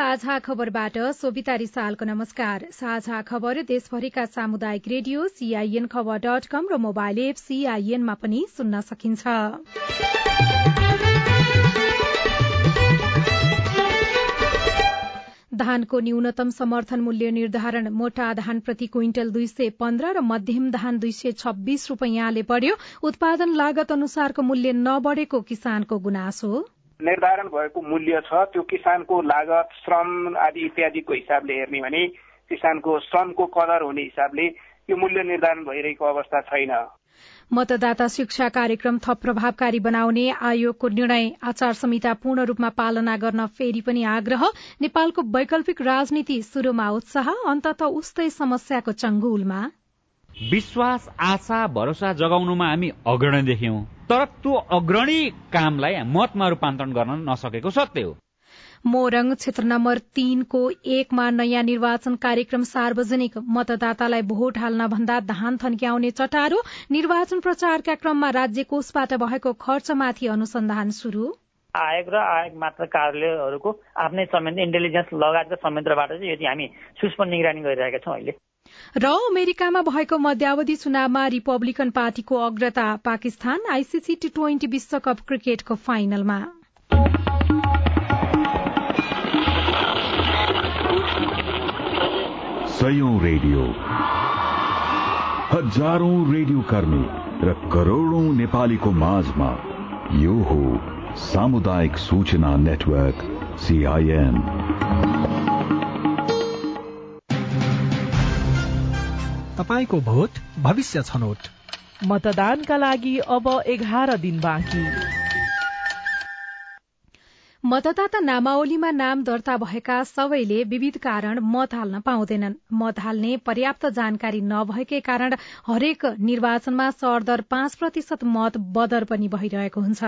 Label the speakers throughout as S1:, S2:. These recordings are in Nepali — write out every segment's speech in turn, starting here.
S1: साझा खबरबाट सोभिता रिसालको नमस्कार। साझा खबर देशभरिका सामुदायिक रेडियो सीआईएन खबर डट कम र मोबाइल एप सीआईएनमा पनि सुन्न सकिन्छ। धानको न्यूनतम समर्थन मूल्य निर्धारण मोटा धान प्रति क्विन्टल दुई सय पन्ध्र र मध्यम धान दुई सय छब्बीस रूपियाँले बढ़्यो। उत्पादन लागत अनुसारको मूल्य नबढ़ेको किसानको गुनासो।
S2: निर्धारण भएको मूल्य छ त्यो किसानको लागत श्रम आदि इत्यादिको हिसाबले हेर्ने भने किसानको श्रमको कदर हुने हिसाबले यो मूल्य निर्धारण भइरहेको अवस्था छैन।
S1: मतदाता शिक्षा कार्यक्रम थप प्रभावकारी बनाउने आयोगको निर्णय आचार संहिता पूर्ण रूपमा पालना गर्न फेरि पनि आग्रह। नेपालको वैकल्पिक राजनीति शुरूमा उत्साह अन्तत उस्तै समस्याको चंगुलमा
S3: विश्वास आशा भरोसा जगाउनुमा हामी अग्रणी देख्यौं। तर त्यो अग्रणी कामलाई मतमा रूपान्तरण गर्न नसकेको सत्य हो।
S1: मोरङ क्षेत्र नम्बर तीनको एकमा नयाँ निर्वाचन कार्यक्रम सार्वजनिक मतदातालाई भोट हाल्न भन्दा धान थन्क्याउने चटारो निर्वाचन प्रचारका क्रममा राज्य कोषबाट भएको खर्चमाथि अनुसन्धान शुरू
S4: आयोग र आयोग मात्र कार्यालयहरूको आफ्नै संयन्त्र इन्टेलिजेन्स लगायतका संयन्त्रबाट चाहिँ यदि हामी सूक्ष्म निगरानी गरिरहेका छौँ अहिले।
S1: र अमेरिकामा भएको मध्यावधि चुनावमा रिपब्लिकन पार्टीको अग्रता पाकिस्तान आइसिसी टी ट्वेन्टी विश्वकप क्रिकेटको फाइनलमा।
S5: रेडियो। हजारौं रेडियो कर्मी र करोड़ौं नेपालीको माझमा यो हो सामुदायिक सूचना नेटवर्क सीआईएन
S6: तपाईँको भोट भविष्य छनौट।
S7: मतदानका लागि अब एघार दिन बाँकी।
S1: मतदाता नामावलीमा नाम दर्ता भएका सबैले विविध कारण मत हाल्न पाउँदैनन्। मत हाल्ने पर्याप्त जानकारी नभएकै कारण हरेक निर्वाचनमा सरदर पाँच प्रतिशत मत बदर पनि भइरहेको हुन्छ।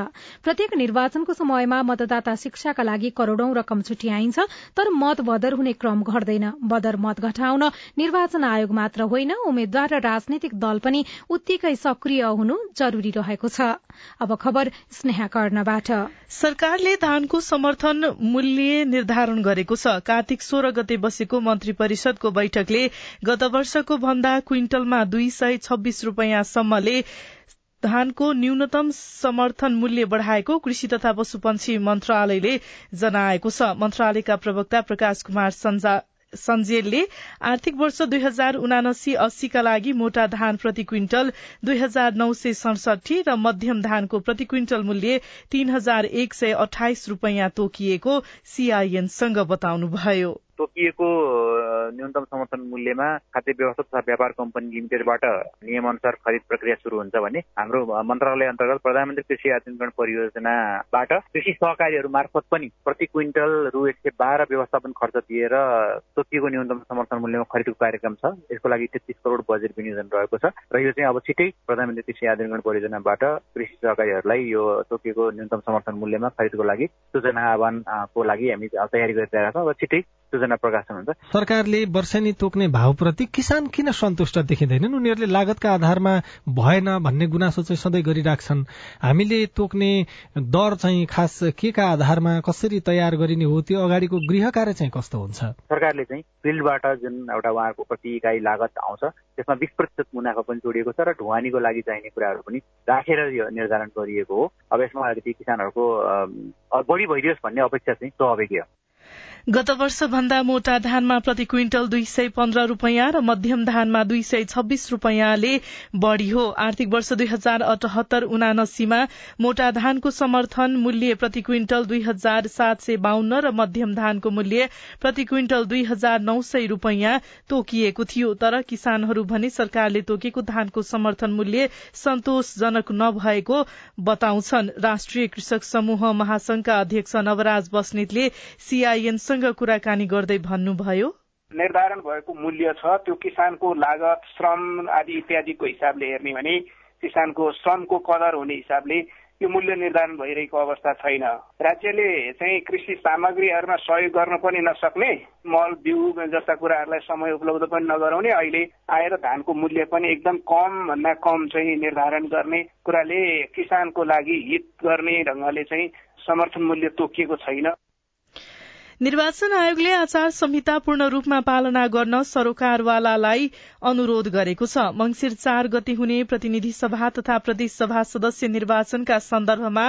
S1: प्रत्येक निर्वाचनको समयमा मतदाता शिक्षाका लागि करोड़ौं रकम छुट्याइन्छ तर मत बदर हुने क्रम घट्दैन। बदर मत घटाउन निर्वाचन आयोग मात्र होइन उम्मेद्वार र राजनैतिक दल पनि उत्तिकै सक्रिय हुनु जरूरी रहेको छ। अब खबर
S7: सरकारले धानको समर्थन मूल्य निर्धारण गरेको छ। कार्तिक सोह्र गते बसेको मन्त्री परिषदको बैठकले गत वर्षको भन्दा क्विन्टलमा दुई सय छब्बीस रूपियाँसम्मले धानको न्यूनतम समर्थन मूल्य बढ़ाएको कृषि तथा पशुपन्छी मन्त्रालयले जनाएको छ। मन्त्रालयका प्रवक्ता प्रकाश कुमार सञ्जेलले आर्थिक वर्ष दुई हजार उनासी अस्सीका लागि मोटा धान प्रति क्विन्टल दुई हजार नौ सय सडसठी र मध्यम धानको प्रति क्विन्टल मूल्य तीन हजार एक सय अठाइस रूपियाँ तोकिएको सीआईएनसँग बताउनुभयो।
S8: तोकिएको न्यूनतम समर्थन मूल्यमा खाद्य व्यवस्था तथा व्यापार कम्पनी लिमिटेडबाट नियमअनुसार खरिद प्रक्रिया सुरु हुन्छ भने हाम्रो मन्त्रालय अन्तर्गत प्रधानमन्त्री कृषि आधुनिकरण परियोजनाबाट कृषि सहकारीहरू मार्फत पनि प्रति क्विन्टल रु एक सय बाह्र व्यवस्थापन खर्च दिएर तोकिएको न्यूनतम समर्थन मूल्यमा खरिदको कार्यक्रम छ। यसको लागि तेत्तिस करोड बजेट विनियोजन रहेको छ र यो चाहिँ अब छिटै प्रधानमन्त्री कृषि आधुनिकरण परियोजनाबाट कृषि सहकारीहरूलाई यो तोकिएको न्यूनतम समर्थन मूल्यमा खरिदको लागि सूचना आह्वानको लागि हामी तयारी गरिरहेका छौँ। र छिटै सूचना प्रकाशन हुन्छ
S6: सरकारले वर्षेनी तोक्ने भावप्रति किसान किन सन्तुष्ट देखिँदैनन्? उनीहरूले लागतका आधारमा भएन भन्ने गुनासो चाहिँ सधैँ गरिराख्छन्। हामीले तोक्ने दर चाहिँ खास के का आधारमा कसरी तयार गरिने हो त्यो अगाडिको गृह कार्य चाहिँ कस्तो हुन्छ?
S8: सरकारले चाहिँ फिल्डबाट जुन एउटा उहाँहरूको प्रति इकाइ लागत आउँछ त्यसमा बिस प्रतिशत मुनाफा पनि जोडिएको छ र ढुवानीको लागि चाहिने कुराहरू पनि राखेर यो निर्धारण गरिएको हो। अब यसमा अलिकति किसानहरूको बढी भइदियोस् भन्ने अपेक्षा चाहिँ स्वाभाविक हो।
S7: गत वर्ष भन्दा मोटा धानमा प्रति क्विन्टल दुई सय पन्ध्र रूपियाँ र मध्यम धानमा दुई सय छब्बीस रूपियाँले बढ़ी हो। आर्थिक वर्ष दुई हजार अठहत्तर उनासीमा मोटा धानको समर्थन मूल्य प्रति क्विन्टल दुई हजार सात सय बाहन्न र मध्यम धानको मूल्य प्रति क्विन्टल दुई हजार नौ सय रूपियाँ तोकिएको थियो। तर किसानहरू भने सरकारले तोकेको धानको समर्थन मूल्य सन्तोषजनक नभएको बताउँछन्। राष्ट्रिय कृषक समूह महासंघका अध्यक्ष नवराज बस्नेतले सीआईएन सँग कुराकानी गर्दै भन्नुभयो।
S2: निर्धारण भएको मूल्य छ त्यो किसानको लागत श्रम आदि इत्यादिको हिसाबले हेर्ने भने किसानको श्रमको कदर हुने हिसाबले यो मूल्य निर्धारण भइरहेको अवस्था छैन। राज्यले चाहिँ कृषि सामग्रीहरूमा सहयोग गर्न पनि नसक्ने मल बिउ जस्ता कुराहरूलाई समय उपलब्ध पनि नगराउने अहिले आएर धानको मूल्य पनि एकदम कम भन्दा कम चाहिँ निर्धारण गर्ने कुराले किसानको लागि हित गर्ने ढङ्गले चाहिँ समर्थन मूल्य तोकिएको छैन।
S7: निर्वाचन आयोगले आचार संहिता पूर्ण रूपमा पालना गर्न सरोकारवालालाई अनुरोध गरेको छ। मंगिर चार गते हुने प्रतिनिधि सभा तथा प्रदेश सभा सदस्य निर्वाचनका सन्दर्भमा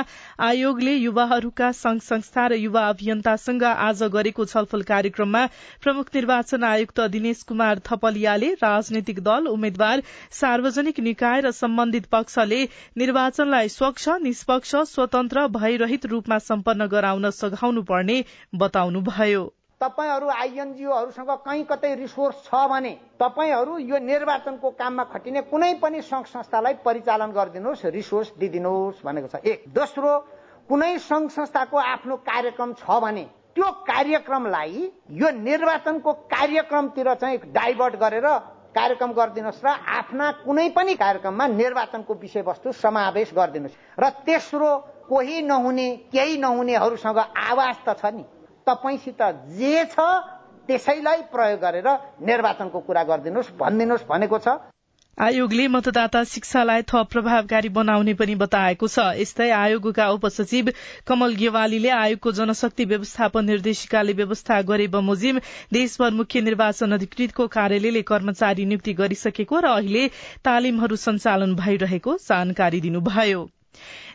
S7: आयोगले युवाहरूका संघ संस्था र युवा अभियन्तासँग आज गरेको छलफल कार्यक्रममा प्रमुख निर्वाचन आयुक्त दिनेश कुमार थपलियाले राजनैतिक दल उम्मेद्वार सार्वजनिक निकाय र सम्बन्धित पक्षले निर्वाचनलाई स्वच्छ निष्पक्ष स्वतन्त्र भयरहित रूपमा सम्पन्न गराउन सघाउनु पर्ने बताउनु भयो।
S9: तपाईँहरू आइएनजिओहरूसँग कहीँ कतै रिसोर्स छ भने तपाईँहरू यो निर्वाचनको काममा खटिने कुनै पनि संघ संस्थालाई परिचालन गरिदिनुहोस् रिसोर्स दिइदिनुहोस् भनेको छ। एक। दोस्रो कुनै संघ संस्थाको आफ्नो कार्यक्रम छ भने त्यो कार्यक्रमलाई यो निर्वाचनको कार्यक्रमतिर चाहिँ डाइभर्ट गरेर कार्यक्रम गरिदिनुहोस् र आफ्ना कुनै पनि कार्यक्रममा निर्वाचनको विषयवस्तु समावेश गरिदिनुहोस्। र तेस्रो कोही नहुने केही नहुनेहरूसँग आवाज त छ नि। तपाईँसित जे छ त्यसैलाई प्रयोग गरेर निर्वाचनको कुरा गरिदिनुहोस् भनिदिनुहोस् भनेको छ।
S7: आयोगले मतदाता शिक्षालाई थप प्रभावकारी बनाउने पनि बताएको छ। यस्तै आयोगका उपसचिव कमल गेवालीले आयोगको जनशक्ति व्यवस्थापन निर्देशिकाले व्यवस्था गरे बमोजिम देशभर मुख्य निर्वाचन अधिकृतको कार्यालयले कर्मचारी नियुक्ति गरिसकेको र अहिले तालिमहरू सञ्चालन भइरहेको जानकारी दिनुभयो।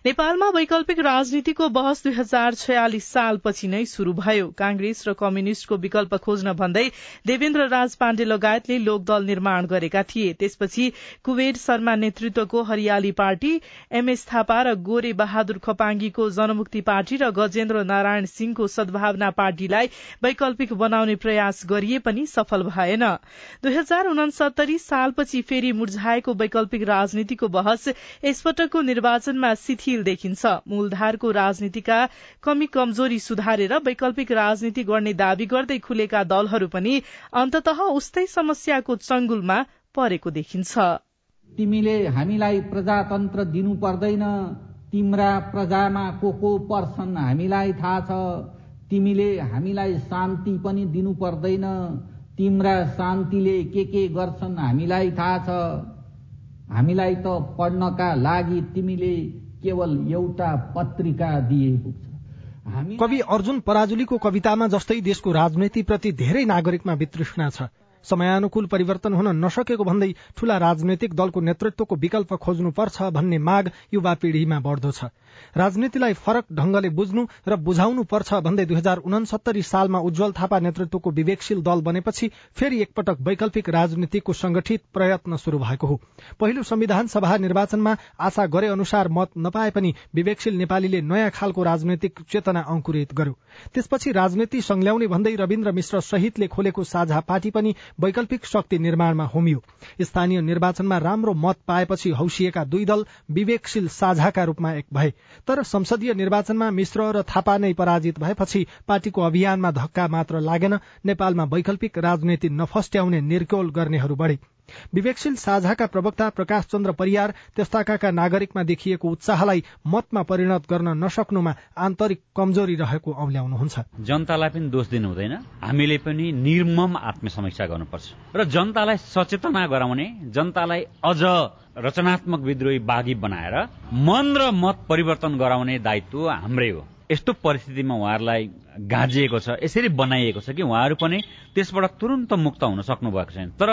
S7: नेपालमा वैकल्पिक राजनीतिको बहस दुई हजार छयालिस सालपछि नै शुरू भयो। कांग्रेस र कम्युनिष्टको विकल्प खोज्न भन्दै देवेन्द्र राज पाण्डे लगायतले लोकदल निर्माण गरेका थिए। त्यसपछि कुवेर शर्मा नेतृत्वको हरियाली पार्टी एमएस थापा र गोरे बहादुर खपाङ्गीको जनमुक्ति पार्टी र गजेन्द्र नारायण सिंहको सद्भावना पार्टीलाई वैकल्पिक बनाउने प्रयास गरिए पनि सफल भएन। दुई हजार उनसत्तरी सालपछि फेरि मुर्झाएको वैकल्पिक राजनीतिको बहस यसपटकको निर्वाचनमा देखिन्छ। मूलधारको राजनीतिका कमी कमजोरी सुधारेर वैकल्पिक राजनीति गर्ने दावी गर्दै खुलेका दलहरू पनि अन्तत उस्तै समस्याको चंगुलमा परेको देखिन्छ।
S10: तिमीले हामीलाई प्रजातन्त्र दिनु पर्दैन तिम्रा प्रजामा को को पर्छन् हामीलाई थाहा छ। तिमीले हामीलाई शान्ति पनि दिनु पर्दैन तिम्रा शान्तिले के के गर्छन् हामीलाई थाहा छ। हामीलाई त पढ्नका लागि तिमीले केवल एउटा पत्रिका दिए पुग्छ।
S6: कवि अर्जुन पराजुलीको कवितामा जस्तै देशको राजनीतिप्रति धेरै नागरिकमा वितृष्णा छ। समयानुकूल परिवर्तन हुन नसकेको भन्दै ठूला राजनैतिक दलको नेतृत्वको विकल्प खोज्नुपर्छ भन्ने माग युवा पीढ़ीमा बढ़दो छ। राजनीतिलाई फरक ढंगले बुझ्नु र बुझाउनु पर्छ भन्दै दुई हजार उनसत्तरी सालमा उज्जवल थापा नेतृत्वको विवेकशील दल बनेपछि फेरि एकपटक वैकल्पिक राजनीतिको संगठित प्रयत्न शुरू भएको हो। पहिलो संविधान सभा निर्वाचनमा आशा गरे अनुसार मत नपाए पनि विवेकशील नेपालीले नयाँ खालको राजनैतिक चेतना अंकुरित गर्यो। त्यसपछि राजनीति संल्याउने भन्दै रविन्द्र मिश्र सहितले खोलेको साझा पार्टी पनि वैकल्पिक शक्ति निर्माणमा होमियो। स्थानीय निर्वाचनमा राम्रो मत पाएपछि हौसिएका दुई दल विवेकशील साझाका रूपमा एक भए। तर संसदीय निर्वाचनमा मिश्र र थापा नै पराजित भएपछि पार्टीको अभियानमा धक्का मात्र लागेन। नेपालमा वैकल्पिक राजनीति नफस्ट्याउने निर्कोल गर्नेहरू बढ़े। विवेकशील साझाका प्रवक्ता प्रकाश चन्द्र परियार त्यस्ताका नागरिकमा देखिएको उत्साहलाई मतमा परिणत गर्न नसक्नुमा आन्तरिक कमजोरी रहेको औल्याउनुहुन्छ।
S3: जनतालाई पनि दोष दिनु हुँदैन। हामीले पनि निर्मम आत्मसमीक्षा गर्नुपर्छ। र जनतालाई सचेतना गराउने जनतालाई अझ रचनात्मक विद्रोही बाघी बनाएर मन र मत परिवर्तन गराउने दायित्व हाम्रै हो। यस्तो परिस्थितिमा उहाँहरूलाई गाँजिएको छ यसरी बनाइएको छ कि उहाँहरू पनि त्यसबाट तुरन्त मुक्त हुन सक्नु भएको छैन। तर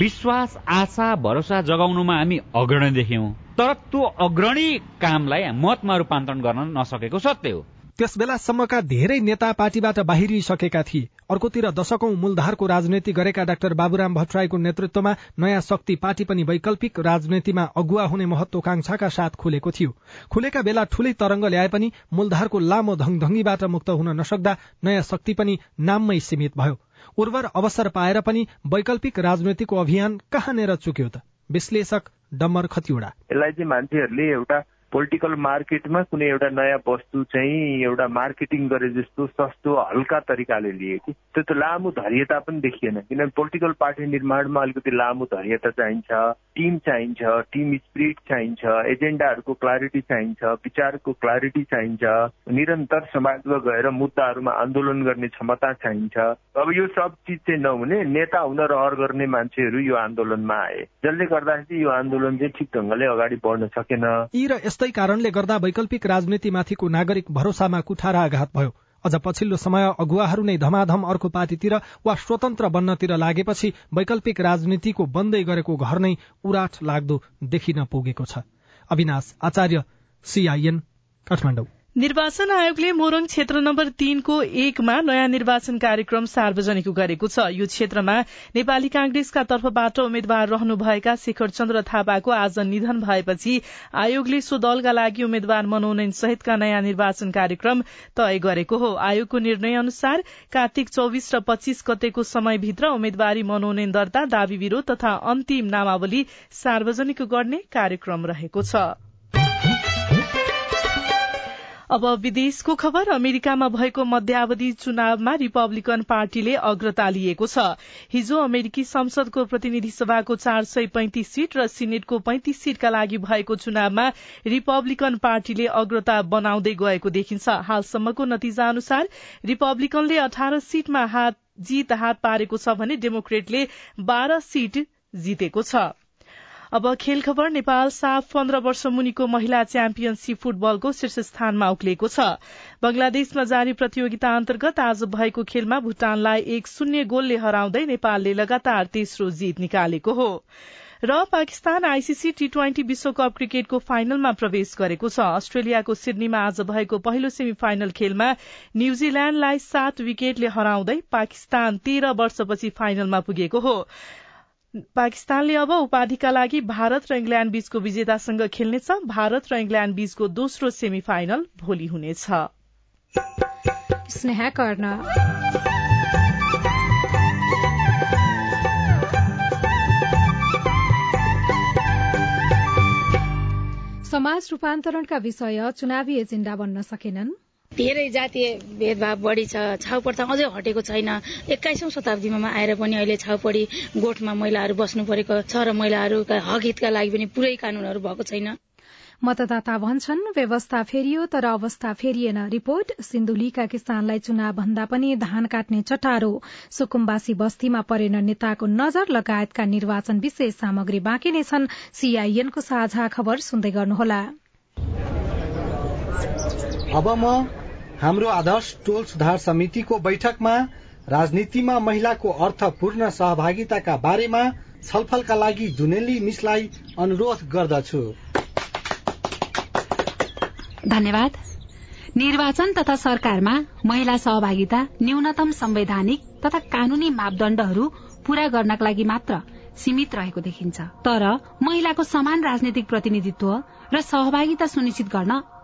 S3: विश्वास आशा भरोसा जगाउनुमा हामी अग्रणी देख्यौं। तर त्यो अग्रणी कामलाई मतमा रूपान्तरण गर्न नसकेको सत्य हो।
S6: त्यस बेलासम्मका धेरै नेता पार्टीबाट बाहिरिसकेका थिए। अर्कोतिर दशकौं मूलधारको राजनीति गरेका डाक्टर बाबुराम भट्टराईको नेतृत्वमा नयाँ शक्ति पार्टी पनि वैकल्पिक राजनीतिमा अगुवा हुने महत्वाकांक्षाका साथ खुलेको थियो। खुलेका बेला ठूलै तरंग ल्याए पनि मूलधारको लामो धङधङ्गीबाट मुक्त हुन नसक्दा नयाँ शक्ति पनि नाममै सीमित भयो। उर्वर अवसर पाएर पनि वैकल्पिक राजनीतिको अभियान कहाँनिर चुक्यो त? विश्लेषक डम्बर खतिवड़ा।
S11: यसलाई चाहिँ मान्छेहरूले एउटा पोलिटिकल मार्केटमा कुनै एउटा नयाँ वस्तु चाहिँ एउटा मार्केटिङ गरे जस्तो सस्तो हल्का तरिकाले लिए कि? त्यो त लामो धैर्यता पनि देखिएन। किनभने पोलिटिकल पार्टी निर्माणमा अलिकति लामो धैर्यता चाहिन्छ टिम चाहिन्छ टिम स्पिरिट चाहिन्छ एजेन्डाहरूको क्लारिटी चाहिन्छ विचारको क्लारिटी चाहिन्छ निरन्तर समाजमा गएर मुद्दाहरूमा आन्दोलन गर्ने क्षमता चाहिन्छ। अब यो सब चिज चाहिँ नहुने नेता हुन रहर गर्ने मान्छेहरू यो आन्दोलनमा आए। जसले गर्दाखेरि यो आन्दोलन चाहिँ ठिक ढङ्गले अगाडि बढ्न सकेन।
S6: कारणले गर्दा वैकल्पिक राजनीतिमाथिको नागरिक भरोसामा कुठारा आघात भयो। अझ पछिल्लो समय अगुवाहरू नै धमाधम अर्को पार्टीतिर वा स्वतन्त्र बन्नतिर लागेपछि वैकल्पिक राजनीतिको बन्दै गरेको घर नै उराट लाग्दो देखिन पुगेको छ। अविनाश आचार्य सीआईएन काठमाडौँ।
S7: निर्वाचन आयोगले मोरङ क्षेत्र नम्बर तीनको एकमा नयाँ निर्वाचन कार्यक्रम सार्वजनिक गरेको छ। यो क्षेत्रमा नेपाली कांग्रेसका तर्फबाट उम्मेद्वार रहनुभएका शेखर चन्द्र थापाको आज निधन भएपछि आयोगले सो दलका लागि उम्मेद्वार मनोनयन सहितका नयाँ निर्वाचन कार्यक्रम तय गरेको हो। आयोगको निर्णय अनुसार कार्तिक चौविस र पच्चीस गतेको समयभित्र उम्मेद्वारी मनोनयन दर्ता दावी विरोध तथा अन्तिम नामावली सार्वजनिक गर्ने कार्यक्रम रहेको छ। अब विदेशको खबर अमेरिकामा भएको मध्यावधि चुनावमा रिपब्लिकन पार्टीले अग्रता लिएको छ। हिजो अमेरिकी संसदको प्रतिनिधि सभाको चार सय पैंतिस सीट र सिनेटको पैंतिस सीटका लागि भएको चुनावमा रिपब्लिकन पार्टीले अग्रता बनाउँदै गएको देखिन्छ। हालसम्मको नतिजा अनुसार रिपब्लिकनले अठार सीटमा जीत हात पारेको छ भने डेमोक्रेटले बाह्र सीट जितेको छ। अब खेल खबर नेपाल साफ पन्ध्र वर्ष मुनिको महिला च्याम्पियनशीप फुटबलको शीर्ष स्थानमा उक्लिएको छ। बंगलादेशमा जारी प्रतियोगिता अन्तर्गत आज भएको खेलमा भूटानलाई एक शून्य गोलले हराउँदै नेपालले लगातार तेस्रो जीत निकालेको हो। र पाकिस्तान आईसीसी टी ट्वेन्टी विश्वकप क्रिकेटको फाइनलमा प्रवेश गरेको छ। अस्ट्रेलियाको सिडनीमा आज भएको पहिलो सेमी फाइनल खेलमा न्यूजील्याण्डलाई सात विकेटले हराउँदै पाकिस्तान तेह्र वर्षपछि फाइनलमा पुगेको हो। पाकिस्तानले अब उपाधिका लागि भारत र इङ्ल्याण्ड बीचको विजेतासँग खेल्नेछ। भारत र इङ्ल्याण्ड बीचको दोस्रो सेमी फाइनल भोलि हुनेछ।
S1: समाज रूपान्तरणका विषय चुनावी एजेण्डा बन्न सकेनन्।
S12: धेरै जातीय भेदभाव बढी छ छाउपड अझै हटेको छैन। एक्काइसौँ शताब्दीमा आएर पनि अहिले छाउपडी गोठमा महिलाहरू बस्नु परेको छ र महिलाहरूका हक हितका लागि पनि पुरै कानूनहरू भएको छैन।
S1: मतदाता भन्छन् व्यवस्था फेरियो तर अवस्था फेरिएन। रिपोर्ट सिन्धुलीका किसानलाई चुनाव भन्दा पनि धान काट्ने चटारो। सुकुम्बासी बस्तीमा परेन नेताको नजर लगायतका निर्वाचन विशेष सामग्री बाँकी नै छन्। सीआईएनको साझा खबर सुन्दै गर्नुहोला।
S13: हाम्रो आदर्श टोल सुधार समितिको बैठकमा राजनीतिमा महिलाको अर्थपूर्ण सहभागिताका बारेमा छलफलका लागि जुनेली मिसलाई अनुरोध गर्दछु।
S14: धन्यवाद। निर्वाचन तथा सरकारमा महिला सहभागिता न्यूनतम संवैधानिक तथा कानूनी मापदण्डहरू पूरा गर्नका लागि मात्र सीमित रहेको देखिन्छ। तर महिलाको समान राजनैतिक प्रतिनिधित्व र सहभागिता सुनिश्चित गर्न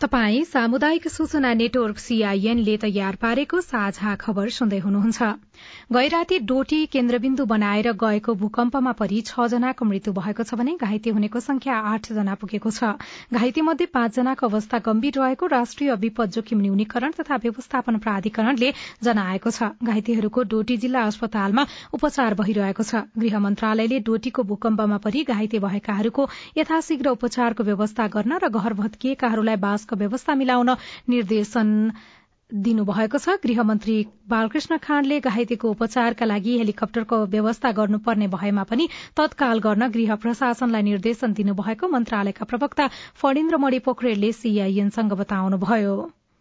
S1: तपाई सामुदायिक सूचना नेटवर्क सीआईएनले तयार पारेको साझा खबर सुन्दै हुनुहुन्छ। गैराती डोटी केन्द्रबिन्दु बनाएर गएको भूकम्पमा परि छ जनाको मृत्यु भएको छ भने घाइते हुनेको संख्या आठ जना पुगेको छ। घाइते मध्ये पाँचजनाको अवस्था गम्भीर रहेको राष्ट्रिय विपद जोखिम न्यूनीकरण तथा व्यवस्थापन प्राधिकरणले जनाएको छ। घाइतेहरूको डोटी जिल्ला अस्पतालमा उपचार भइरहेको छ। गृह मन्त्रालयले डोटीको भूकम्पमा परि घाइते भएकाहरूको यथाशीघ्र उपचारको व्यवस्था गर्न र घर भत्किएकाहरूलाई बासको व्यवस्था मिलाउन निर्देशन दिनुभएको छ। गृहमन्त्री बालकृष्ण खाँडले घाइतेको उपचारका लागि हेलिकप्टरको व्यवस्था गर्नुपर्ने भएमा पनि तत्काल गर्न गृह प्रशासनलाई निर्देशन दिनुभएको मन्त्रालयका प्रवक्ता फणिन्द्र मणि पोखरेलले सीआईएनसँग बताउनुभयो।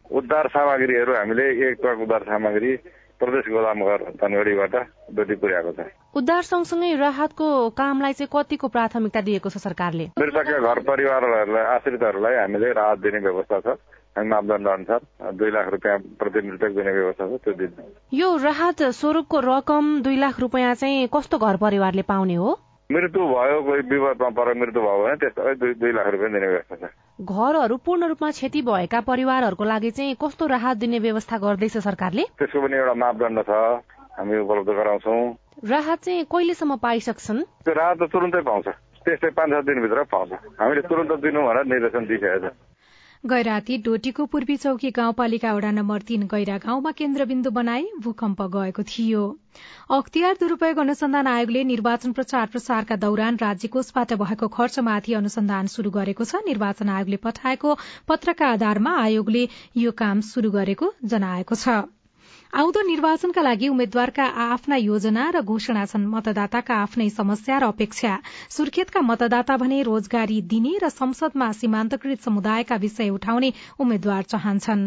S15: उद्धार सामग्रीहरू हामीले एक ट्रक उद्धार सामग्री प्रदेश गोदाम घर धनगढीबाट डोटी पुर्याएको छ।
S16: उद्धार सँगसँगै राहतको कामलाई चाहिँ कतिको प्राथमिकता दिएको छ सरकारले?
S15: मृतकका घर परिवारहरूलाई आश्रितहरूलाई हामीले राहत दिने व्यवस्था छ। मापदण्ड अनुसार दुई लाख रुपियाँ प्रति मृतक दिने व्यवस्था छ त्यो दिन
S16: यो राहत स्वरूपको रकम दुई लाख रुपियाँ चाहिँ कस्तो घर परिवारले पाउने हो?
S15: मृत्यु भयो कोही विपदमा पर मृत्यु भयो भने त्यस्तो दुई दुई लाख रुपियाँ दिने व्यवस्था छ।
S16: घरहरू पूर्ण रूपमा क्षति भएका परिवारहरूको लागि चाहिँ कस्तो राहत दिने व्यवस्था गर्दैछ सरकारले?
S15: त्यसको पनि एउटा मापदण्ड छ। हामी उपलब्ध गराउँछौ।
S16: राहत चाहिँ कहिलेसम्म पाइसक्छन्?
S15: त्यो राहत त तुरन्तै पाउँछ। त्यस्तै पाँच सात दिनभित्र पाउँछ। हामीले तुरन्त दिनु भनेर निर्देशन दिइसकेको छ।
S1: गैराती डोटीको पूर्वी चौकी गाउँपालिका वडा नम्बर तीन गैरा गाउँमा केन्द्रबिन्दु बनाई भूकम्प गएको थियो। अख्तियार दुरूपयोग अनुसन्धान आयोगले निर्वाचन प्रचार प्रसारका दौरान राज्य कोषबाट भएको खर्चमाथि अनुसन्धान शुरू गरेको छ। निर्वाचन आयोगले पठाएको पत्रका आधारमा आयोगले यो काम शुरू गरेको जनाएको छ। आउँदो निर्वाचनका लागि उम्मेद्वारका आफ्ना योजना र घोषणा छन्। मतदाताका आफ्नै समस्या र अपेक्षा। सुर्खेतका मतदाता भने रोजगारी दिने र संसदमा सीमान्तकृत समुदायका विषय उठाउने उम्मेद्वार चाहन्छन्।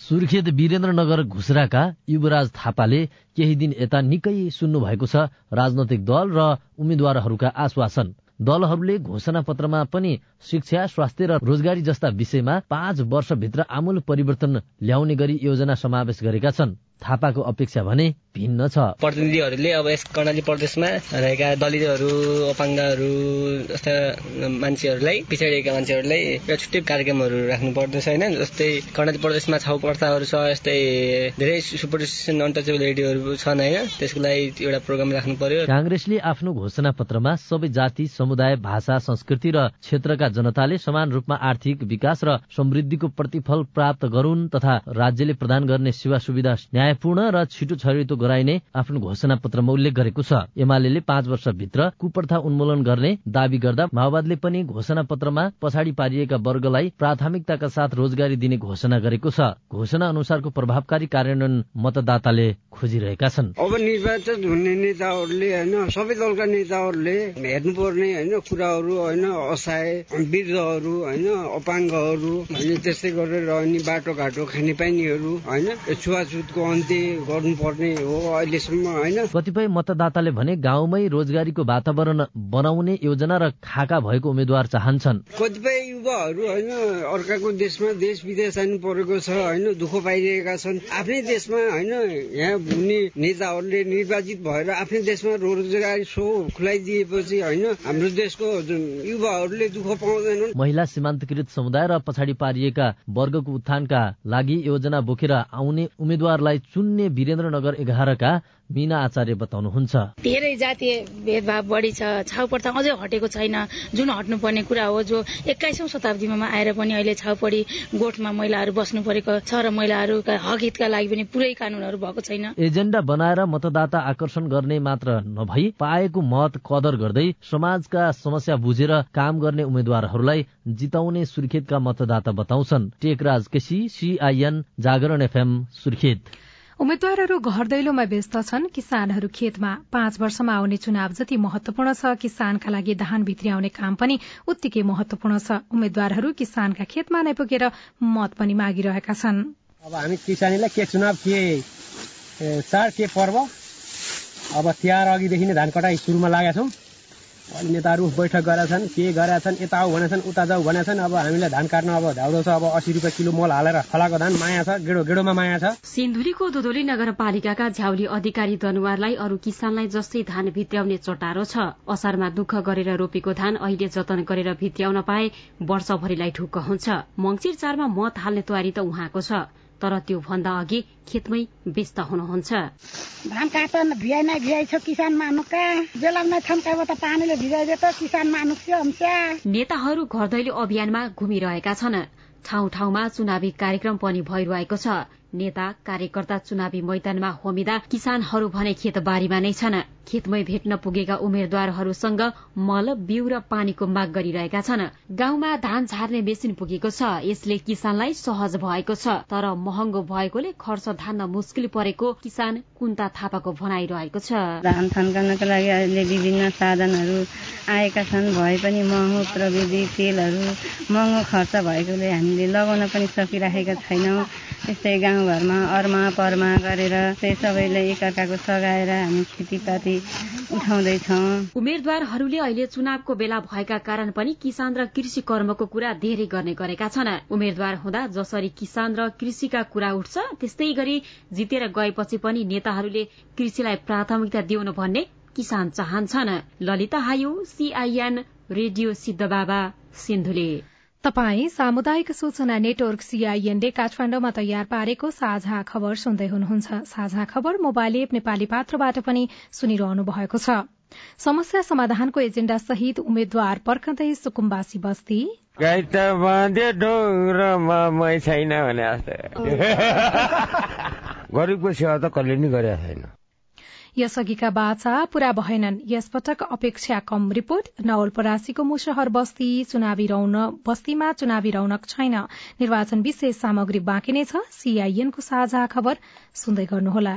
S17: सुर्खेत वीरेन्द्रनगर घुसराका युवराज थापाले केही दिन यता निकै सुन्नु भएको छ। राजनैतिक दल र उम्मेद्वारहरूका आश्वासन। दलहरूले घोषणा पत्रमा पनि शिक्षा स्वास्थ्य र रोजगारी जस्ता विषयमा पाँच वर्षभित्र आमूल परिवर्तन ल्याउने गरी योजना समावेश गरेका छन्। थापाको अपेक्षा भने भिन्न छ।
S18: प्रतिनिधिहरूले अब यस कर्णाली प्रदेशमा रहेका दलितहरू अपाङ्गहरू जस्ता मान्छेहरूलाई पिछडिएका मान्छेहरूलाई एउटा छुट्टै कार्यक्रमहरू राख्नु पर्दछ होइन। जस्तै कर्णाली प्रदेशमा छाउपर्ताहरू छ यस्तै धेरै सुपरस्टेसन अनटचेबल एरियाहरू छन् होइन। त्यसको लागि एउटा प्रोग्राम राख्नु पर्यो।
S17: काङ्ग्रेसले आफ्नो घोषणा पत्रमा सबै जाति समुदाय भाषा संस्कृति र क्षेत्रका जनताले समान रूपमा आर्थिक विकास र समृद्धिको प्रतिफल प्राप्त गरून् तथा राज्यले प्रदान गर्ने सेवा सुविधा न्यायपूर्ण र छिटो छरितो गराइने आफ्नो घोषणा पत्रमा उल्लेख गरेको छ। एमाले पाँच वर्षभित्र कुप्रथा उन्मूलन गर्ने दावी गर्दा माओवादीले पनि घोषणा पत्रमा पछाडि पारिएका वर्गलाई प्राथमिकताका साथ रोजगारी दिने घोषणा गरेको छ। घोषणा अनुसारको प्रभावकारी कार्यान्वयन मतदाताले खोजिरहेका छन्।
S19: अब निर्वाचित हुने नेताहरूले होइन सबै दलका नेताहरूले हेर्नुपर्ने होइन कुराहरू होइन असहाय वृद्धहरू होइन अपाङ्गहरू अनि त्यस्तै गरेर अनि बाटोघाटो खानेपानीहरू होइन छुवाछुतको अन्त्य गर्नुपर्ने हो अहिलेसम्म होइन?
S17: कतिपय मतदाताले भने गाउँमै रोजगारीको वातावरण बनाउने योजना र खाका भएको उम्मेद्वार चाहन्छन्।
S19: कतिपय युवाहरू होइन अर्काको देशमा देश विदेश जानु परेको छ होइन दुःख पाइरहेका छन्। आफ्नै देशमा होइन यहाँ हुने नेताहरूले निर्वाचित भएर आफ्नै देशमा रोजगारी सो खुलाइदिएपछि होइन हाम्रो देशको युवाहरूले दुःख पाउँदैनन्।
S17: महिला सीमान्तकृत समुदाय र पछाडि पारिएका वर्गको उत्थानका लागि योजना बोकेर आउने उम्मेद्वारलाई चुन्ने वीरेन्द्रनगर एघारका मीना आचार्य बताउनुहुन्छ।
S12: धेरै जातीय भेदभाव बढी छ छाउप्रथा अझै हटेको छैन। जुन हट्नुपर्ने कुरा हो जो एक्काइसौँ शताब्दीमा आएर पनि अहिले छाउपडी गोठमा महिलाहरू बस्नु परेको छ र महिलाहरूका हक हितका लागि पनि पुरै कानूनहरू भएको छैन।
S17: एजेण्डा बनाएर मतदाता आकर्षण गर्ने मात्र नभई पाएको मत कदर गर्दै समाजका समस्या बुझेर काम गर्ने उम्मेद्वारहरूलाई जिताउने सुर्खेतका मतदाता बताउँछन्। Tekraj KC CIN Jagaran FM Surkhet.
S1: उम्मेद्वारहरू घर दैलोमा व्यस्त छन्। किसानहरू खेतमा पाँच वर्षमा आउने चुनाव जति महत्वपूर्ण छ किसानका लागि धान भित्री आउने काम पनि उत्तिकै महत्वपूर्ण छ। उम्मेद्वारहरू किसानका खेतमा नै पुगेर मत पनि मागिरहेका छन्।
S20: अब हामी किसानीलाई के चुनाव के चाड के पर्व? अब तिहार अघिदेखि नै धान कटाइ सुरुमा लागेका छौँ। नेताहरू बैठक गरेका छन् के गरेका छन् यता आऊ भनेछन् उता जाऊ भनेछन्। अब हामीलाई धान काट्न अब धाउरो छ अब अस्सी रुपियाँ किलो मोल हालेर फलाएको धान माया छ गेडो गेडोमा माया छ।
S21: सिन्धुलीको दोदोली नगरपालिकाका झ्याउली अधिकारी दनुवारलाई अरू किसानलाई जस्तै धान भित्र्याउने चटारो छ। असारमा दुःख गरेर रोपेको धान अहिले जतन गरेर भित्र्याउन पाए वर्षभरिलाई ढुक्क हुन्छ। मङ्सिर चारमा मत हाल्ने तयारी त उहाँको छ। तर त्यो भन्दा अघि खेतमै व्यस्त हुनुहुन्छ।
S22: धान काट्न भियाइ नै छ किसान मानुका। बेलामा थन्कायो त पानीले भिजाइदियो त किसान मानुक
S21: नेताहरू घर दैलो अभियानमा घुमिरहेका छन्। ठाउँ ठाउँमा चुनावी कार्यक्रम पनि भइरहेको छ। नेता कार्यकर्ता चुनावी मैदानमा होमिँदा किसानहरू भने खेतबारीमा नै छन्। खेतमै भेट्न पुगेका उम्मेद्वारहरूसँग मल बिउ र पानीको माग गरिरहेका छन्। गाउँमा धान झार्ने मेसिन पुगेको छ। यसले किसानलाई सहज भएको छ। तर महँगो भएकोले खर्च धान्न मुस्किल परेको किसान कुन्ता थापाको भनाइरहेको छ।
S23: धान थन्काउनको लागि अहिले विभिन्न साधनहरू आएका छन्। भए पनि महँगो प्रविधि तेलहरू महँगो खर्च भएकोले हामीले लगाउन पनि सकिराखेका छैनौँ। यस्तै गाउँघरमा अरमा परमा गरेर चाहिँ सबैले एकअर्काको सघाएर हामी खेतीपाती उठाउँदैछौँ।
S21: उम्मेद्वारहरूले अहिले चुनावको बेला भएका कारण पनि किसान र कृषि कर्मको कुरा धेरै गर्ने गरेका छन्। उम्मेद्वार हुँदा जसरी किसान र कृषिका कुरा उठ्छ त्यस्तै गरी जितेर गएपछि पनि नेताहरूले कृषिलाई प्राथमिकता दिउनु भन्ने किसान चाहन्छन्। Lalita Hayu CIN radio Siddhababa Sindhuli.
S1: तपाई सामुदायिक सूचना नेटवर्क सीआईएनले काठमाडौँमा तयार पारेको साझा खबर सुन्दै हुनुहुन्छ। साझा खबर मोबाइल एप नेपाली पात्रबाट पनि सुनिरहनु भएको छ। समस्या समाधानको एजेण्डा सहित उम्मेद्वार पर्खँदै सुकुम्बासी बस्ती।
S24: गाई त बाँध्यो ढोङ्ग्रोमा मै छैन भने गरिबको सेवा त कहिले नि गरेका छैन।
S1: यसअघिका बाचा पूरा भएनन्। यसपटक अपेक्षा कम रिपोर्ट। नवलपरासीको मुसहर बस्ती चुनावी रौनक बस्तीमा चुनावी रौनक छैन। निर्वाचन विशेष सामग्री बाँकी नै छ। सीआईएनको साझा खबर सुन्दै गर्नुहोला।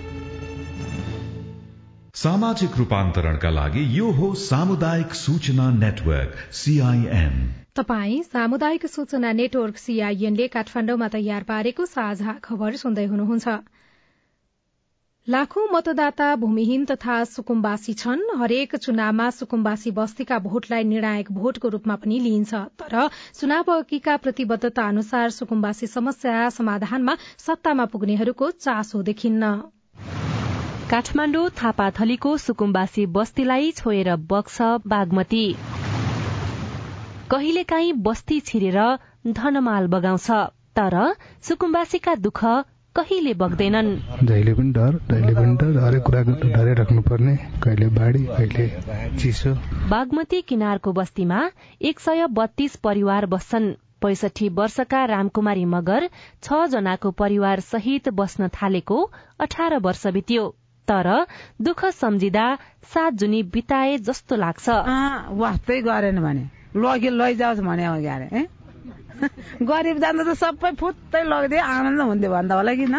S5: सामाजिक रूपान्तरणका लागि यो हो सामुदायिक सूचना नेटवर्क सीआईएन
S1: तपाई सामुदायिक सूचना नेटवर्क सीआईएनले काठमाडौँमा तयार पारेको साझा खबर सुन्दै हुनुहुन्छ। लाखौं मतदाता भूमिहीन तथा सुकुम्बासी छन्। हरेक चुनावमा सुकुम्बासी बस्तीका भोटलाई निर्णायक भोटको रूपमा पनि लिइन्छ। तर चुनाव अघिका प्रतिबद्धता अनुसार सुकुम्बासी समस्या समाधानमा सत्तामा पुग्नेहरूको चासो देखिन्न।
S16: काठमाण्डु थापाथलीको सुकुम्बासी बस्तीलाई छोएर बग्छ बागमती। कहिलेकाहीँ बस्ती छिरेर धनमाल बगाउँछ तर सुकुम्बासीका दुःख कहिले बग्दैनन्?
S25: जहिले पनि डर जहिले पनि डर हरेक कुराको डरै राख्नुपर्ने। कहिले बाढी कहिले चिसो।
S16: बागमती किनारको बस्तीमा एक सय बत्तीस परिवार बस्छन्। पैसठी वर्षका रामकुमारी मगर छ जनाको परिवार सहित बस्न थालेको अठार वर्ष बित्यो। तर दुःख सम्झिँदा सात जुनी बिताए जस्तो लाग्छ।
S26: वास्तै गरेन भने। लगे लैजाओस् भने क्यारे गरिब जाँदा त सबै फुत्तै लगिदियो आनन्द हुन्थ्यो भन्दा होला किन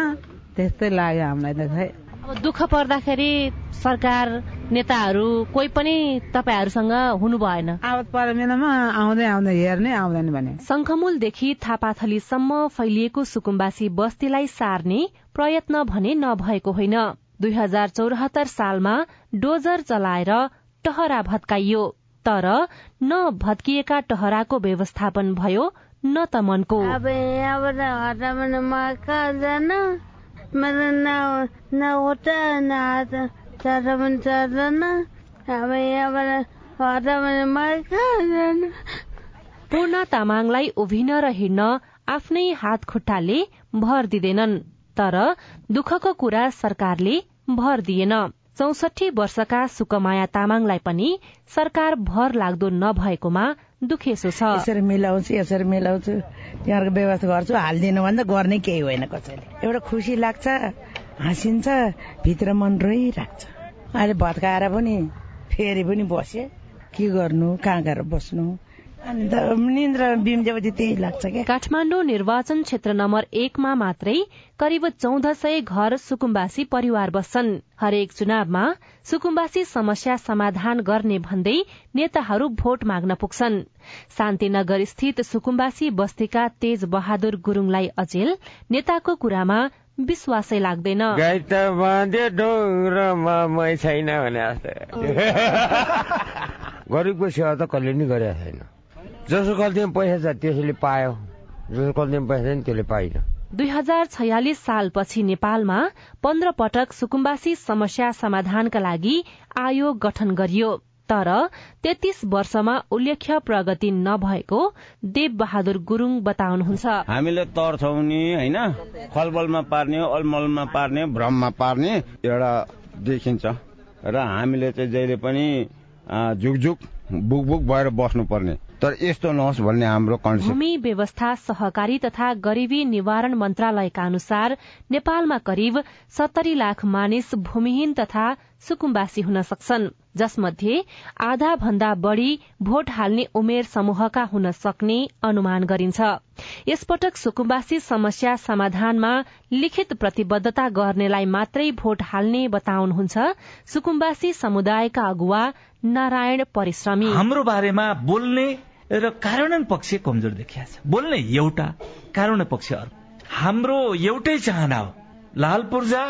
S26: त्यस्तै लाग्यो हामीलाई त खै
S16: अब दुःख पर्दाखेरि सरकार नेताहरू कोही पनि तपाईँहरूसँग हुनु भएन।
S26: आवत परेमा आउँदै आउँदै हेर्ने आउँदैन भने।
S16: शङ्खमूलदेखि थापाथलीसम्म फैलिएको सुकुम्बासी बस्तीलाई सार्ने प्रयत्न भने नभएको होइन। दुई हजार चौरात्तर सालमा डोजर चलाएर टहरा भत्काइयो तर न भत्किएका टहराको व्यवस्थापन भयो न त मनको।
S23: अब यहाँबाट हटाउन म कहाँ जान मेरो न न खुट्टा न हात चढ्न पनि चढ्दैन अब यहाँबाट हटाउन म कहाँ जान
S16: पूर्ण तामाङलाई उभिन र हिँड्न आफ्नै हात खुट्टाले भर दिँदैनन् तर दुःखको कुरा सरकारले भर दिएन। चौसठी वर्षका सुकमाया तामाङलाई पनि सरकार भर लाग्दो नभएकोमा दुखेसो छ।
S26: यसरी मिलाउँछु यसरी मिलाउँछु। त्यहाँको व्यवस्था गर्छु हालिदिनु भन्दा गर्ने केही होइन कसैले। एउटा खुसी लाग्छ हाँसिन्छ भित्र मन रोइराख्छ। अहिले भत्काएर पनि फेरि पनि बसे। के गर्नु कहाँ गएर बस्नु? अनि त निन्द्रा बिम्जेपछि त्यही लाग्छ क्या
S16: काठमाडौँ निर्वाचन क्षेत्र नम्बर एकमा मात्रै करिब चौध सय घर सुकुम्बासी परिवार बस्छन्। हरेक चुनावमा सुकुम्बासी समस्या समाधान गर्ने भन्दै नेताहरू भोट माग्न पुग्छन्। शान्तिनगर स्थित सुकुम्बासी बस्तीका तेज बहादुर गुरूङलाई अचेल नेताको कुरामा विश्वासै लाग्दैन।
S24: गरिबको सेवा त कहिले नि गरेका छैन। जसो कल्तीमा पैसा छ त्यसले पायो। जसो कल्तीमा पैसा छैन त्यसले पाइन।
S16: दुई हजार छयालिस सालपछि नेपालमा पन्ध्र पटक सुकुम्बासी समस्या समाधानका लागि आयोग गठन गरियो। तर तेत्तीस वर्षमा उल्लेख्य प्रगति नभएको देव बहादुर गुरूङ बताउनुहुन्छ।
S27: हामीले तर्छौँ नि होइन? खलबलमा पार्ने अलमलमा पार्ने भ्रममा पार्ने एउटा देखिन्छ। र हामीले चाहिँ जहिले पनि झुकझुक बुकबुक भएर बस्नुपर्ने। तर यस्तो नहोस् भन्ने हाम्रो
S16: भूमि व्यवस्था सहकारी तथा गरीबी निवारण मन्त्रालयका अनुसार नेपालमा करिब सत्तरी लाख मानिस भूमिहीन तथा सुकुम्बासी हुन सक्छन् जसमध्ये आधा भन्दा बढ़ी भोट हाल्ने उमेर समूहका हुन सक्ने अनुमान गरिन्छ। यसपटक सुकुम्बासी समस्या समाधानमा लिखित प्रतिबद्धता गर्नेलाई मात्रै भोट हाल्ने बताउनुहुन्छ सुकुम्बासी समुदायका अगुवा नारायण परिश्रमी।
S28: हाम्रो बारेमा बोल्ने र कार्यान्वयन पक्ष कमजोर देखिया छ। बोल्ने एउटा कार्यान्वयन पक्ष अर्को हाम्रो एउटै चाहना हो। लाल पूर्जा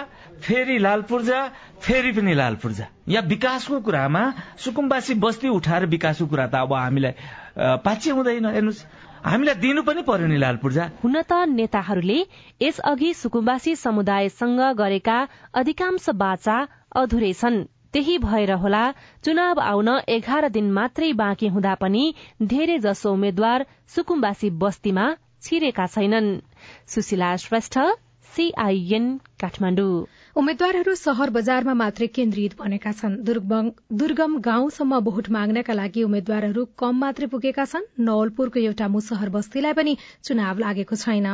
S28: फेरि लाल पूर्जा फेरि पनि लाल पूर्जा। या विकासको कुरामा सुकुम्बासी बस्ती उठाएर विकासको कुरा त अब हामीलाई पाच्य हुँदैन। हेर्नुहोस् हामीलाई दिनु पनि पर्यो नि लाल पूर्जा।
S16: हुन त नेताहरूले यसअघि सुकुम्बासी समुदायसँग गरेका अधिकांश बाचा अधुरै छन्। त्यही भएर होला चुनाव आउन एघार दिन मात्रै बाँकी हुँदा पनि धेरै जसो उम्मेद्वार सुकुम्बासी बस्तीमा छिरेका छैनन्।
S1: उम्मेद्वारहरू शहर बजारमा मात्रै केन्द्रित बनेका छन्। दुर्गम गाउँसम्म भोट माग्नका लागि उम्मेद्वारहरू कम मात्रै पुगेका छन्। नवलपुरको एउटा मुसहर बस्तीलाई पनि चुनाव लागेको छैन।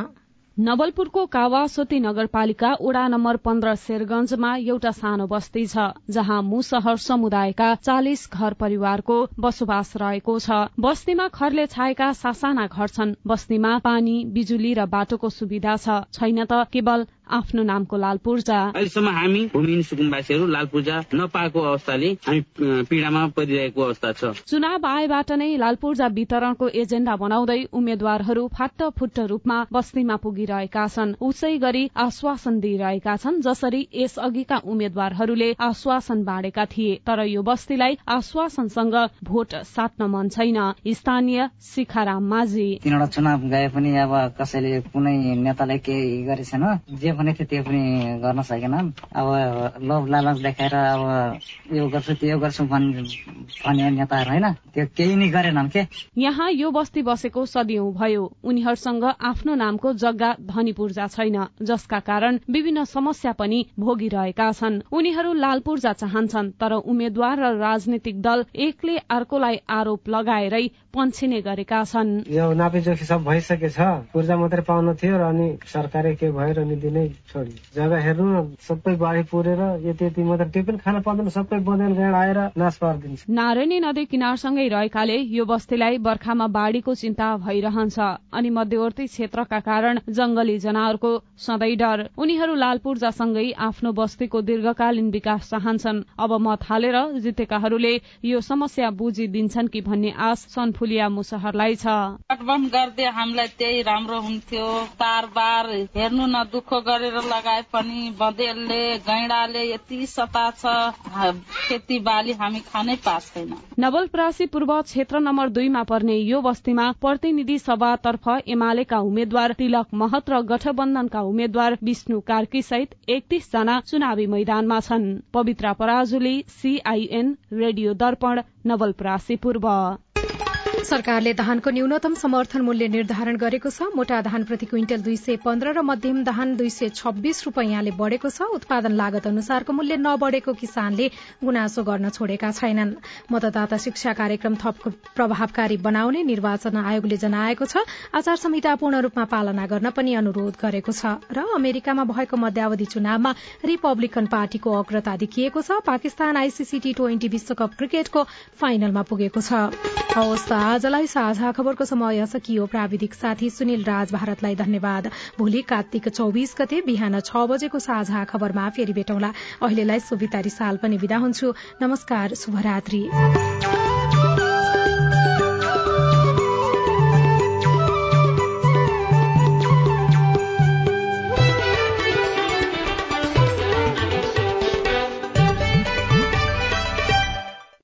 S29: नवलपुरको कावासोती नगरपालिका उडा नम्बर पन्ध्र शेरगंजमा एउटा सानो बस्ती छ जहाँ मुसहर समुदायका चालिस घर परिवारको बसोबास रहेको छ। बस्तीमा खरले छाएका सासाना घर छन्। बस्तीमा पानी बिजुली र बाटोको सुविधा छैन त केवल आफ्नो नामको लाल पूर्जा
S30: अहिलेसम्म हामी भूमिहीन सुकुम्बासीहरू लाल पूर्जा नपाएको अवस्थाले हामी पीड़ामा परिरहेको अवस्था छ।
S29: चुनाव आएबाट नै लाल पूर्जा वितरणको एजेण्डा बनाउँदै उम्मेद्वारहरू फाट फुट्ट रूपमा बस्तीमा पुगिरहेका छन्। उसै गरी आश्वासन दिइरहेका छन् जसरी यस अघिका उम्मेद्वारहरूले आश्वासन बाँडेका थिए। तर यो बस्तीलाई आश्वासनसँग भोट साट्न मन छैन। स्थानीय शिखाराम माझी।
S31: तिनवटा चुनाव गए पनि अब कसैले कुनै नेताले केही गरेछन् जे पनि थियो त्यो पनि गर्न सकेनन्। अब लोभ लालच देखाएर अब यो गर्छु त्यो गर्छु भन्ने नेताहरू होइन त्यो केही नै गरेनन् के?
S29: यहाँ यो बस्ती बसेको सदियौं भयो। उनीहरूसँग आफ्नो नामको जग्गा धनी पूर्जा छैन जसका कारण विभिन्न समस्या पनि भोगिरहेका छन्। उनीहरू लाल पूर्जा चाहन्छन् तर उम्मेद्वार र राजनीतिक दल एकले अर्कोलाई आरोप लगाएरै पन्छिने गरेका छन्।
S20: यो नापेचोखी सब भइसकेछ। पूर्जा मात्रै पाउनु थियो र अनि सरकारले के भयो र अनि दिनै छोडी जग्गा हेर्नु न सबै बाढी पुरेर यति यति मात्र त्यो पनि खान पाउँदैन सबै गाड आएर नाश पारिदिन्छ।
S29: नारायणी नदी किनारसँगै रहेकाले यो बस्तीलाई बर्खामा बाढ़ीको चिन्ता भइरहन्छ। अनि मध्यवर्ती क्षेत्रका कारण जंगली जनावरको सधैँ डर। उनीहरू लाल पूर्जासँगै आफ्नो बस्तीको दीर्घकालीन विकास चाहन्छन्। अब मत हालेर जितेकाहरूले यो समस्या बुझिदिन्छन् कि भन्ने आश सनफुलिया मुसहरलाई छ।
S32: गर्दै हामीलाई त्यही राम्रो हुन्थ्यो। बार हेर्नु न दुःख गरेर लगाए पनि बँदेलले गैडाले यति सता छ खेती बाली हामी खानै छैन
S29: नवलपरासी पूर्व क्षेत्र नम्बर दुईमा पर्ने यो बस्तीमा प्रतिनिधि सभातर्फ एमालेका उम्मेद्वार तिलक महत र गठबन्धनका उम्मेद्वार विष्णु कार्की सहित एकतीस जना चुनावी मैदानमा छन्। पवित्र पराजुली सीआईएन रेडियो दर्पण नवलपरासी पूर्व।
S1: सरकारले धानको न्यूनतम समर्थन मूल्य निर्धारण गरेको छ। मोटा धान प्रति क्विन्टल दुई सय पन्ध्र र मध्यम धान दुई सय छब्बीस रूपियाँले बढ़ेको छ। उत्पादन लागत अनुसारको मूल्य नबढ़ेको किसानले गुनासो गर्न छोडेका छैनन्। मतदाता शिक्षा कार्यक्रम थप प्रभावकारी बनाउने निर्वाचन आयोगले जनाएको छ। आचार संहिता पूर्ण रूपमा पालना गर्न पनि अनुरोध गरेको छ। र अमेरिकामा भएको मध्यावधि चुनावमा रिपब्लिकन पार्टीको अग्रता देखिएको छ। पाकिस्तान आईसीसी टी ट्वेन्टी विश्वकप क्रिकेटको फाइनलमा पुगेको छ। आजलाई साझा खबरको समय सकियो। प्राविधिक साथी सुनिल राज भारतलाई धन्यवाद। भोलि कार्तिक चौबिस गते बिहान छ बजेको साझा खबरमा फेरि भेटौँला। अहिलेलाई सुविता रिसाल पनि विदा हुन्छु। नमस्कार शुभरात्री।